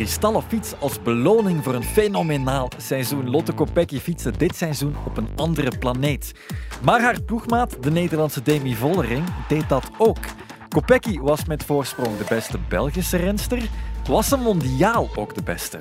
kristallen fiets als beloning voor een fenomenaal seizoen. Lotte Kopecky fietste dit seizoen op een andere planeet. Maar haar ploegmaat, de Nederlandse Demi Vollering, deed dat ook. Kopecky was met voorsprong de beste Belgische renster, was ze mondiaal ook de beste.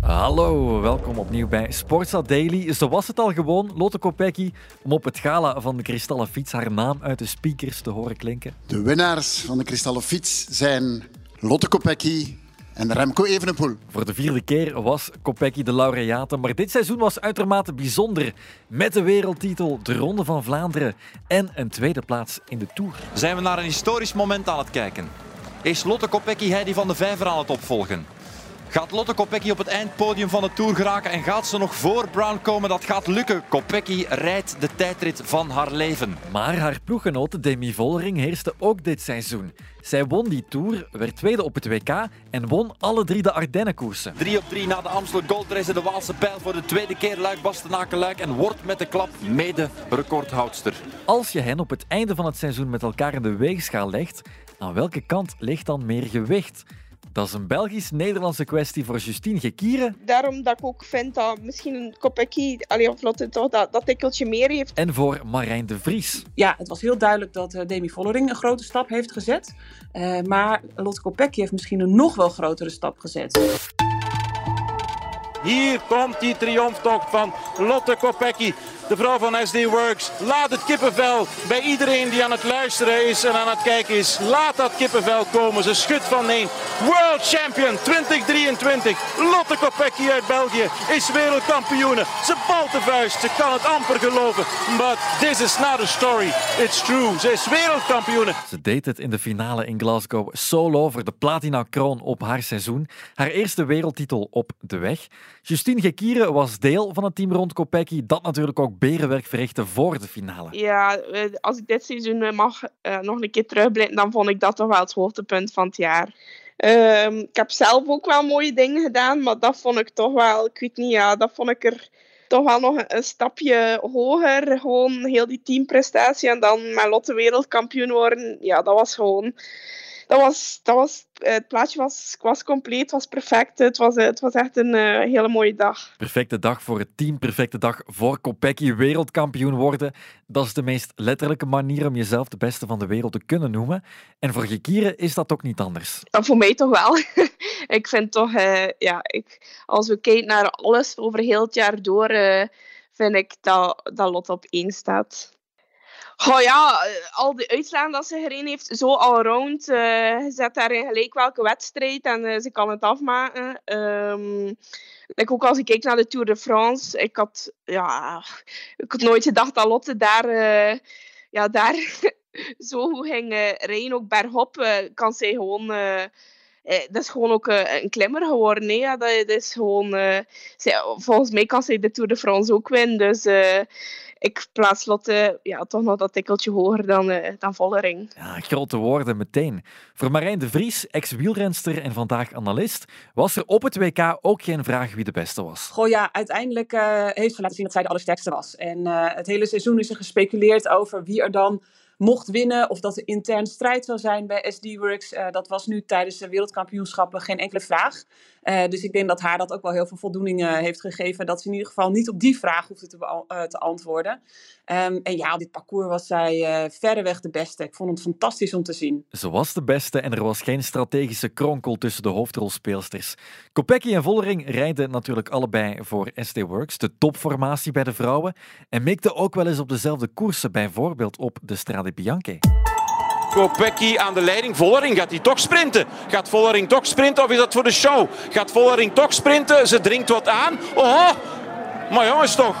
Hallo, welkom opnieuw bij Sportsa Daily. Zo was het al gewoon, Lotte Kopecky, om op het gala van de Kristallen Fiets haar naam uit de speakers te horen klinken. De winnaars van de Kristallen Fiets zijn Lotte Kopecky en Remco Evenepoel. Voor de vierde keer was Kopecky de laureate, maar dit seizoen was uitermate bijzonder. Met de wereldtitel, de Ronde van Vlaanderen en een tweede plaats in de Tour. Zijn we naar een historisch moment aan het kijken? Is Lotte Kopecky Heidi van de Vijver aan het opvolgen? Gaat Lotte Kopecky op het eindpodium van de Tour geraken en gaat ze nog voor Brown komen? Dat gaat lukken. Kopecky rijdt de tijdrit van haar leven. Maar haar ploeggenote Demi Vollering heerste ook dit seizoen. Zij won die Tour, werd tweede op het WK en won alle drie de Ardennenkoersen. 3 op 3 na de Amstel Gold Race de Waalse pijl voor de tweede keer Luik Bastenaken Luik en wordt met de klap mede recordhoudster. Als je hen op het einde van het seizoen met elkaar in de weegschaal legt, aan welke kant ligt dan meer gewicht? Dat is een Belgisch-Nederlandse kwestie voor Justine Gekieren. Daarom dat ik ook vind dat misschien een Kopecky, allee, of Lotte toch dat, dat tikkeltje meer heeft. En voor Marijn de Vries. Ja, het was heel duidelijk dat uh, Demi Vollering een grote stap heeft gezet. Uh, maar Lotte Kopecky heeft misschien een nog wel grotere stap gezet. Hier komt die triomftocht van Lotte Kopecky, de vrouw van SD Works. Laat het kippenvel bij iedereen die aan het luisteren is en aan het kijken is. Laat dat kippenvel komen. Ze schudt van nee. World Champion 2023. Lotte Kopecky uit België is wereldkampioene. Ze balt de vuist. Ze kan het amper geloven. But this is not a story. It's true. Ze is wereldkampioene. Ze deed het in de finale in Glasgow solo voor de platina kroon op haar seizoen. Haar eerste wereldtitel op de weg. Justine Gekieren was deel van het team rond Kopecky, dat natuurlijk ook berenwerk verrichtte voor de finale. Ja, als ik dit seizoen mag uh, nog een keer terugblikken, dan vond ik dat toch wel het hoogtepunt van het jaar. Uh, ik heb zelf ook wel mooie dingen gedaan, maar dat vond ik toch wel, ik weet niet, ja, dat vond ik er toch wel nog een, een stapje hoger. Gewoon heel die teamprestatie en dan met Lotte wereldkampioen worden, ja, dat was gewoon dat was, dat was, het plaatje was, was compleet, het was perfect. Het was, het was echt een uh, hele mooie dag. Perfecte dag voor het team, perfecte dag voor Kopecky wereldkampioen worden. Dat is de meest letterlijke manier om jezelf de beste van de wereld te kunnen noemen. En voor Gekieren is dat ook niet anders. En voor mij toch wel. ik vind toch, uh, ja, ik, als we kijken naar alles over heel het jaar door, uh, vind ik dat, dat Lot op één staat. Ja, al die uitslagen dat ze gereden heeft, zo allround. Uh, je zet daarin gelijk welke wedstrijd en uh, ze kan het afmaken. Um, ook als ik kijk naar de Tour de France, ik had, ja, ik had nooit gedacht dat Lotte daar, ja, daar zo goed ging rijden. Ook bergop kan zij gewoon... dat is gewoon ook een klimmer geworden. Nee? Ja, dat, dat is gewoon, zij, volgens mij kan zij de Tour de France ook winnen. Dus ik plaats Lotte ja, toch nog dat tikkeltje hoger dan, uh, dan Vollering. Ja, grote woorden meteen. Voor Marijn de Vries, ex-wielrenster en vandaag analist, was er op het WK ook geen vraag wie de beste was. Goh ja, uiteindelijk uh, heeft ze laten zien dat zij de allersterkste was. En uh, het hele seizoen is er gespeculeerd over wie er dan mocht winnen of dat er intern strijd zou zijn bij SD Works. Uh, dat was nu tijdens de wereldkampioenschappen geen enkele vraag. Uh, dus ik denk dat haar dat ook wel heel veel voldoening uh, heeft gegeven. Dat ze in ieder geval niet op die vraag hoefde te, antwoorden. Um, en ja, op dit parcours was zij verreweg de beste. Ik vond het fantastisch om te zien. Ze was de beste en er was geen strategische kronkel tussen de hoofdrolspeelsters. Kopecky en Vollering rijden natuurlijk allebei voor SD Works, de topformatie bij de vrouwen. En mikten ook wel eens op dezelfde koersen, bijvoorbeeld op de Strade Bianche. Kopecky aan de leiding. Vollering gaat hij toch sprinten. Gaat Vollering toch sprinten of is dat voor de show? Gaat Vollering toch sprinten? Ze dringt wat aan. Oh, maar jongens toch.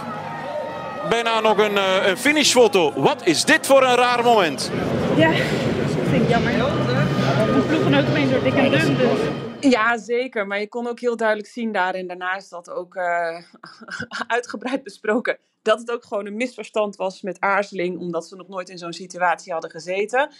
Bijna nog een, uh, een finishfoto. Wat is dit voor een raar moment? Ja, dat vind ik jammer. We ploegen ook mee door dik en dun. Dus. Ja, zeker. Maar je kon ook heel duidelijk zien daar. En daarna is dat ook uh, uitgebreid besproken. Dat het ook gewoon een misverstand was met aarzeling. Omdat ze nog nooit in zo'n situatie hadden gezeten.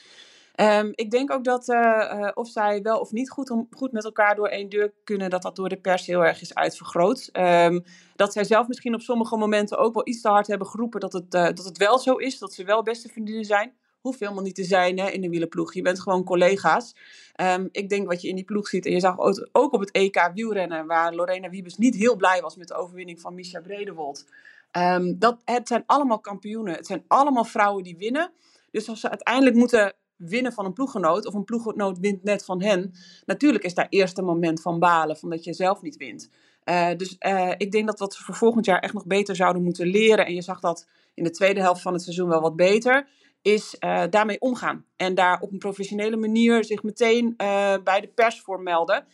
Um, ik denk ook dat uh, uh, of zij wel of niet goed, goed met elkaar door één deur kunnen, dat dat door de pers heel erg is uitvergroot. Um, dat zij zelf misschien op sommige momenten ook wel iets te hard hebben geroepen dat het, uh, dat het wel zo is, dat ze wel beste vriendinnen zijn. hoeft helemaal niet te zijn hè, in de wielenploeg. Je bent gewoon collega's. Ehm, ik denk wat je in die ploeg ziet, en je zag ook op het EK wielrennen, waar Lorena Wiebes niet heel blij was met de overwinning van Misha Bredewold. Um, dat, het zijn allemaal kampioenen. Het zijn allemaal vrouwen die winnen. Dus als ze uiteindelijk moeten winnen van een ploeggenoot, of een ploeggenoot wint net van hen, natuurlijk is daar eerst een moment van balen, van dat je zelf niet wint. Uh, dus uh, ik denk dat wat we voor volgend jaar echt nog beter zouden moeten leren, en je zag dat in de tweede helft van het seizoen wel wat beter, is uh, daarmee omgaan. En daar op een professionele manier zich meteen bij de pers voor melden.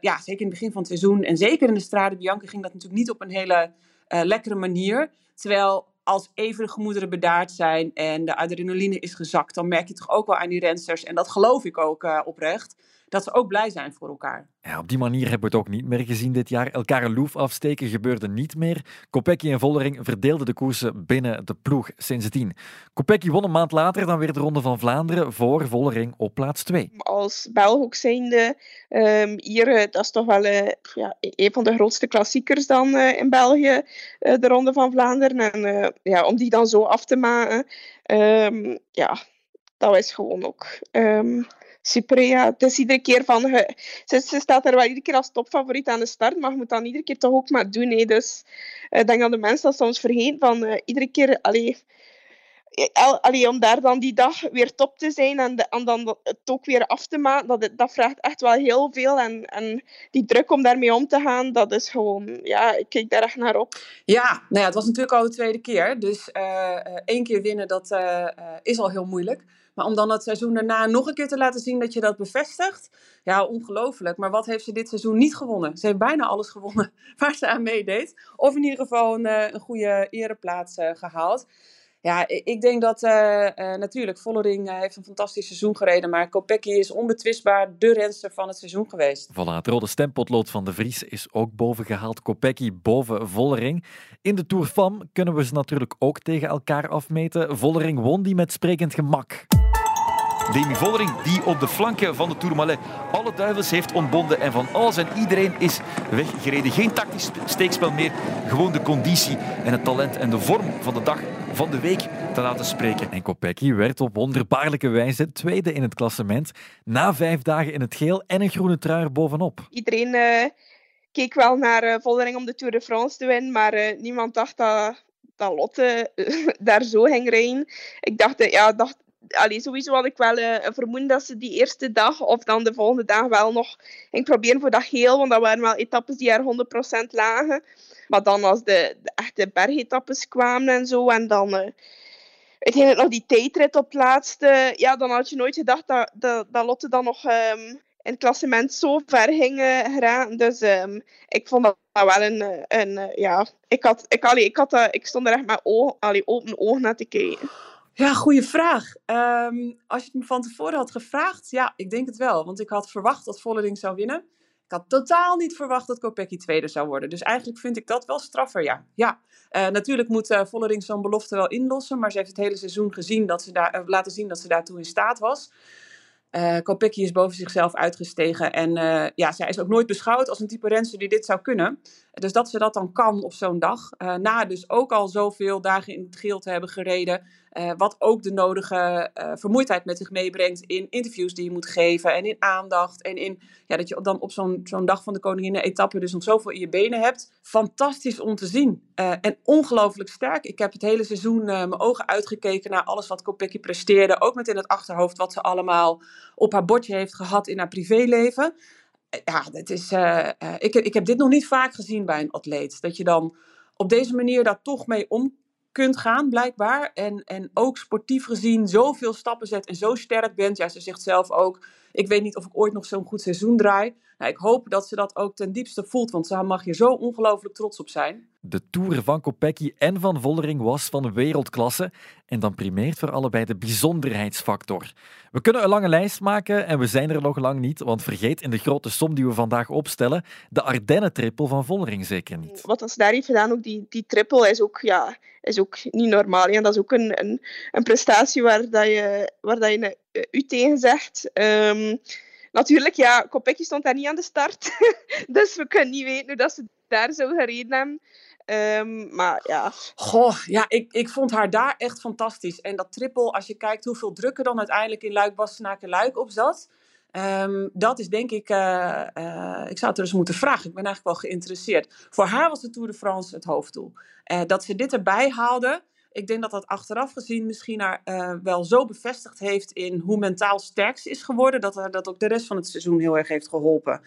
Ja, zeker in het begin van het seizoen en zeker in de Strade Bianca ging dat natuurlijk niet op een hele lekkere manier. Terwijl als even de gemoederen bedaard zijn en de adrenaline is gezakt, dan merk je toch ook wel aan die rensters, en dat geloof ik ook uh, oprecht, dat ze ook blij zijn voor elkaar. Ja, op die manier hebben we het ook niet meer gezien dit jaar. Elkaar een loef afsteken gebeurde niet meer. Kopecky en Vollering verdeelden de koersen binnen de ploeg sindsdien. Kopecky won een maand later dan weer de Ronde van Vlaanderen voor Vollering op plaats 2. Als Belg ook zijnde, um, hier, eh, dat is toch wel uh, ja, een van de grootste klassiekers dan uh, in België, de Ronde van Vlaanderen. En ja, om die dan zo af te maken, um, ja, dat is gewoon ook... Um, super. Ja. Het is iedere keer van... ze, ze, staat er wel iedere keer als topfavoriet aan de start, maar je moet dan iedere keer toch ook maar doen. Hè. Dus ik denk dat de mensen dat soms vergeten. Van, uh, iedere keer... Allee, allee, om daar dan die dag weer top te zijn en, dan het ook weer af te maken, dat, dat vraagt echt wel heel veel. En, en die druk om daarmee om te gaan, dat is gewoon... Ja, ik kijk daar echt naar op. Ja, nou ja, het was natuurlijk al de tweede keer. Dus uh, één keer winnen, dat is al heel moeilijk. Maar om dan het seizoen daarna nog een keer te laten zien dat je dat bevestigt. Ja, ongelooflijk. Maar wat heeft ze dit seizoen niet gewonnen? Ze heeft bijna alles gewonnen waar ze aan meedeed. Of in ieder geval een, een goede ereplaats uh, gehaald. Ja, ik denk dat uh, uh, natuurlijk Vollering uh, heeft een fantastisch seizoen gereden, maar Kopecky is onbetwistbaar de renster van het seizoen geweest. Voilà, het rode stempotlood van de Vries is ook boven gehaald. Kopecky boven Vollering. In de Tour Fam kunnen we ze natuurlijk ook tegen elkaar afmeten. Vollering won die met sprekend gemak. Demi Vollering, die op de flanken van de Tourmalet alle duivels heeft ontbonden en van alles en iedereen is weggereden. Geen tactisch steekspel meer, gewoon de conditie en het talent en de vorm van de dag van de week te laten spreken. En Kopecky werd op wonderbaarlijke wijze tweede in het klassement, na vijf dagen in het geel en een groene trui bovenop. Iedereen uh, keek wel naar uh, Vollering om de Tour de France te winnen, maar uh, niemand dacht dat, dat Lotte daar zo ging rijden. Ik dacht, ja, dacht, allee, sowieso had ik wel uh, een vermoeden dat ze die eerste dag of dan de volgende dag wel nog ging proberen voor dat geel. Want dat waren wel etappes die er 100% lagen. Maar dan als de, de echte bergetappes kwamen en zo. En dan uh, uiteindelijk nog die tijdrit op laatste. Ja, dan had je nooit gedacht dat, dat, dat Lotte dan nog um, in het klassement zo ver ging uh, geraken. Dus um, ik vond dat wel een... een ja, ik, had, ik, allee, ik, had, ik stond er echt met open ogen naar te kijken. Ja, goede vraag. Um, als je het me van tevoren had gevraagd, ja, ik denk het wel. Want ik had verwacht dat Vollering zou winnen. Ik had totaal niet verwacht dat Kopecky tweede zou worden. Dus eigenlijk vind ik dat wel straffer, ja. ja. Uh, natuurlijk moet uh, Vollering zo'n belofte wel inlossen. Maar ze heeft het hele seizoen gezien dat ze daar, uh, laten zien dat ze daartoe in staat was. Uh, Kopecky is boven zichzelf uitgestegen. En ja, zij is ook nooit beschouwd als een type renster die dit zou kunnen. Dus dat ze dat dan kan op zo'n dag. Uh, na dus ook al zoveel dagen in het geel te hebben gereden. wat ook de nodige vermoeidheid met zich meebrengt in interviews die je moet geven. En in aandacht. En in ja, dat je dan op zo'n zo'n dag van de koninginnen etappe dus nog zoveel in je benen hebt. Fantastisch om te zien. en ongelooflijk sterk. Ik heb het hele seizoen mijn ogen uitgekeken naar alles wat Kopecky presteerde. Ook met in het achterhoofd wat ze allemaal op haar bordje heeft gehad in haar privéleven. Ja, het is, uh, uh, ik, ik heb dit nog niet vaak gezien bij een atleet. Dat je dan op deze manier daar toch mee om kunt gaan, blijkbaar. En, en ook sportief gezien zoveel stappen zet en zo sterk bent. Ja, ze zegt zelf ook, ik weet niet of ik ooit nog zo'n goed seizoen draai. Nou, ik hoop dat ze dat ook ten diepste voelt, want ze mag je zo ongelooflijk trots op zijn. De Tour van Kopecky en van Vollering was van wereldklasse en dan primeert voor allebei de bijzonderheidsfactor. We kunnen een lange lijst maken en we zijn er nog lang niet, want vergeet in de grote som die we vandaag opstellen de Ardennen-triple van Vollering zeker niet. Wat ze daar heeft gedaan, ook die, die triple, is ook, ja, is ook niet normaal. Ja. Dat is ook een, een, een prestatie waar, dat je, waar dat je u tegen zegt. Um, natuurlijk, ja, Kopecky stond daar niet aan de start, dus we kunnen niet weten hoe dat ze daar zou gereden hebben. Ehm, maar ja. Goh, ja, ik, ik vond haar daar echt fantastisch. En dat triple, als je kijkt hoeveel druk er dan uiteindelijk in Luik, Bastenaken, Luik op zat. Ehm, dat is denk ik, uh, uh, ik zou het er eens moeten vragen. Ik ben eigenlijk wel geïnteresseerd. Voor haar was de Tour de France het hoofddoel. Uh, dat ze dit erbij haalde, ik denk dat dat achteraf gezien misschien haar wel zo bevestigd heeft in hoe mentaal sterk ze is geworden, dat haar dat ook de rest van het seizoen heel erg heeft geholpen.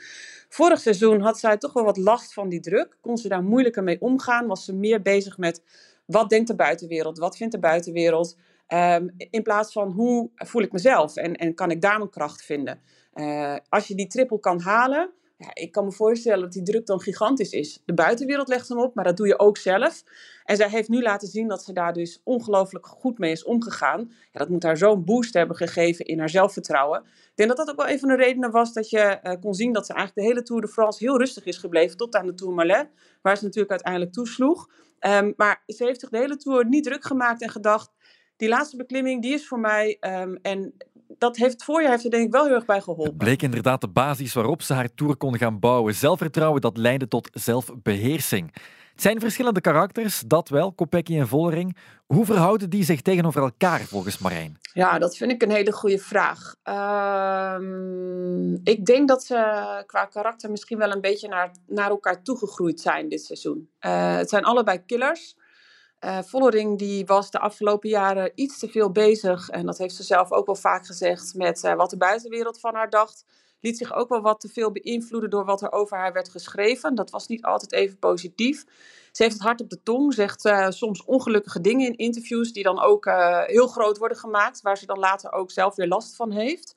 Vorig seizoen had zij toch wel wat last van die druk. Kon ze daar moeilijker mee omgaan? Was ze meer bezig met wat denkt de buitenwereld? Wat vindt de buitenwereld? Um, in plaats van hoe voel ik mezelf en, en kan ik daar mijn kracht vinden. Uh, als je die triple kan halen, ja, ik kan me voorstellen dat die druk dan gigantisch is. De buitenwereld legt hem op, maar dat doe je ook zelf. En zij heeft nu laten zien dat ze daar dus ongelooflijk goed mee is omgegaan. Ja, dat moet haar zo'n boost hebben gegeven in haar zelfvertrouwen. Ik denk dat dat ook wel een van de redenen was dat je uh, kon zien dat ze eigenlijk de hele Tour de France heel rustig is gebleven. Tot aan de Tourmalet, waar ze natuurlijk uiteindelijk toesloeg. Um, maar ze heeft zich de hele Tour niet druk gemaakt en gedacht die laatste beklimming, die is voor mij. Um, en dat heeft het voorjaar heeft er denk ik wel heel erg bij geholpen. Het bleek inderdaad de basis waarop ze haar tour kon gaan bouwen. Zelfvertrouwen dat leidde tot zelfbeheersing. Het zijn verschillende karakters, dat wel, Kopecky en Vollering. Hoe verhouden die zich tegenover elkaar volgens Marijn? Ja, dat vind ik een hele goede vraag. Uh, ik denk dat ze qua karakter misschien wel een beetje naar, naar elkaar toegegroeid zijn dit seizoen. Uh, het zijn allebei killers. Vollering die was de afgelopen jaren iets te veel bezig, en dat heeft ze zelf ook wel vaak gezegd, met uh, wat de buitenwereld van haar dacht. Liet zich ook wel wat te veel beïnvloeden door wat er over haar werd geschreven. Dat was niet altijd even positief. Ze heeft het hart op de tong, zegt uh, soms ongelukkige dingen in interviews, die dan ook heel groot worden gemaakt, waar ze dan later ook zelf weer last van heeft.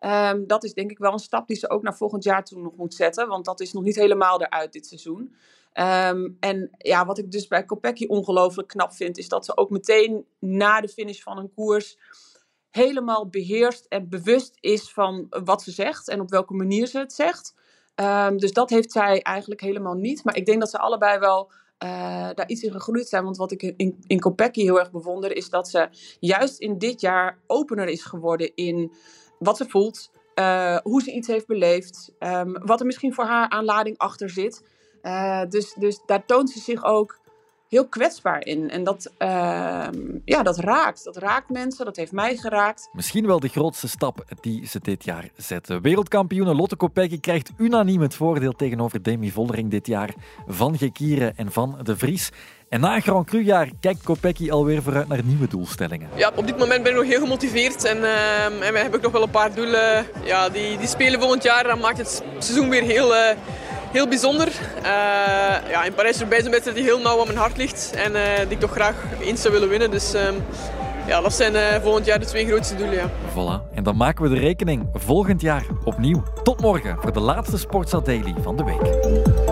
Um, dat is denk ik wel een stap die ze ook naar volgend jaar toe nog moet zetten, want dat is nog niet helemaal eruit dit seizoen. Um, en ja, wat ik dus bij Kopecky ongelooflijk knap vind, is dat ze ook meteen na de finish van een koers helemaal beheerst en bewust is van wat ze zegt en op welke manier ze het zegt. Um, dus dat heeft zij eigenlijk helemaal niet. Maar ik denk dat ze allebei wel uh, daar iets in gegroeid zijn. Want wat ik in, in heel erg bewonder, is dat ze juist in dit jaar opener is geworden in wat ze voelt, uh, hoe ze iets heeft beleefd, um, wat er misschien voor haar aanlading achter zit. Uh, dus, dus daar toont ze zich ook heel kwetsbaar in. En dat, uh, ja, dat raakt. Dat raakt mensen, dat heeft mij geraakt. Misschien wel de grootste stap die ze dit jaar zetten. Wereldkampioene Lotte Kopecky krijgt unaniem het voordeel tegenover Demi Vollering dit jaar van Gekieren en van De Vries. En na een Grand Cru-jaar kijkt Kopecky alweer vooruit naar nieuwe doelstellingen. Ja, op dit moment ben ik nog heel gemotiveerd en, uh, en we hebben nog wel een paar doelen. Ja, die, die spelen volgend jaar, dan maakt het seizoen weer heel... Uh, heel bijzonder. Uh, ja, in Parijs-Roubaix is een wedstrijd die heel nauw aan mijn hart ligt en uh, die ik toch graag eens zou willen winnen. Dus um, ja, dat zijn uh, volgend jaar de twee grootste doelen. Ja. Voilà, en dan maken we de rekening volgend jaar opnieuw. Tot morgen voor de laatste Sportsa Daily van de week.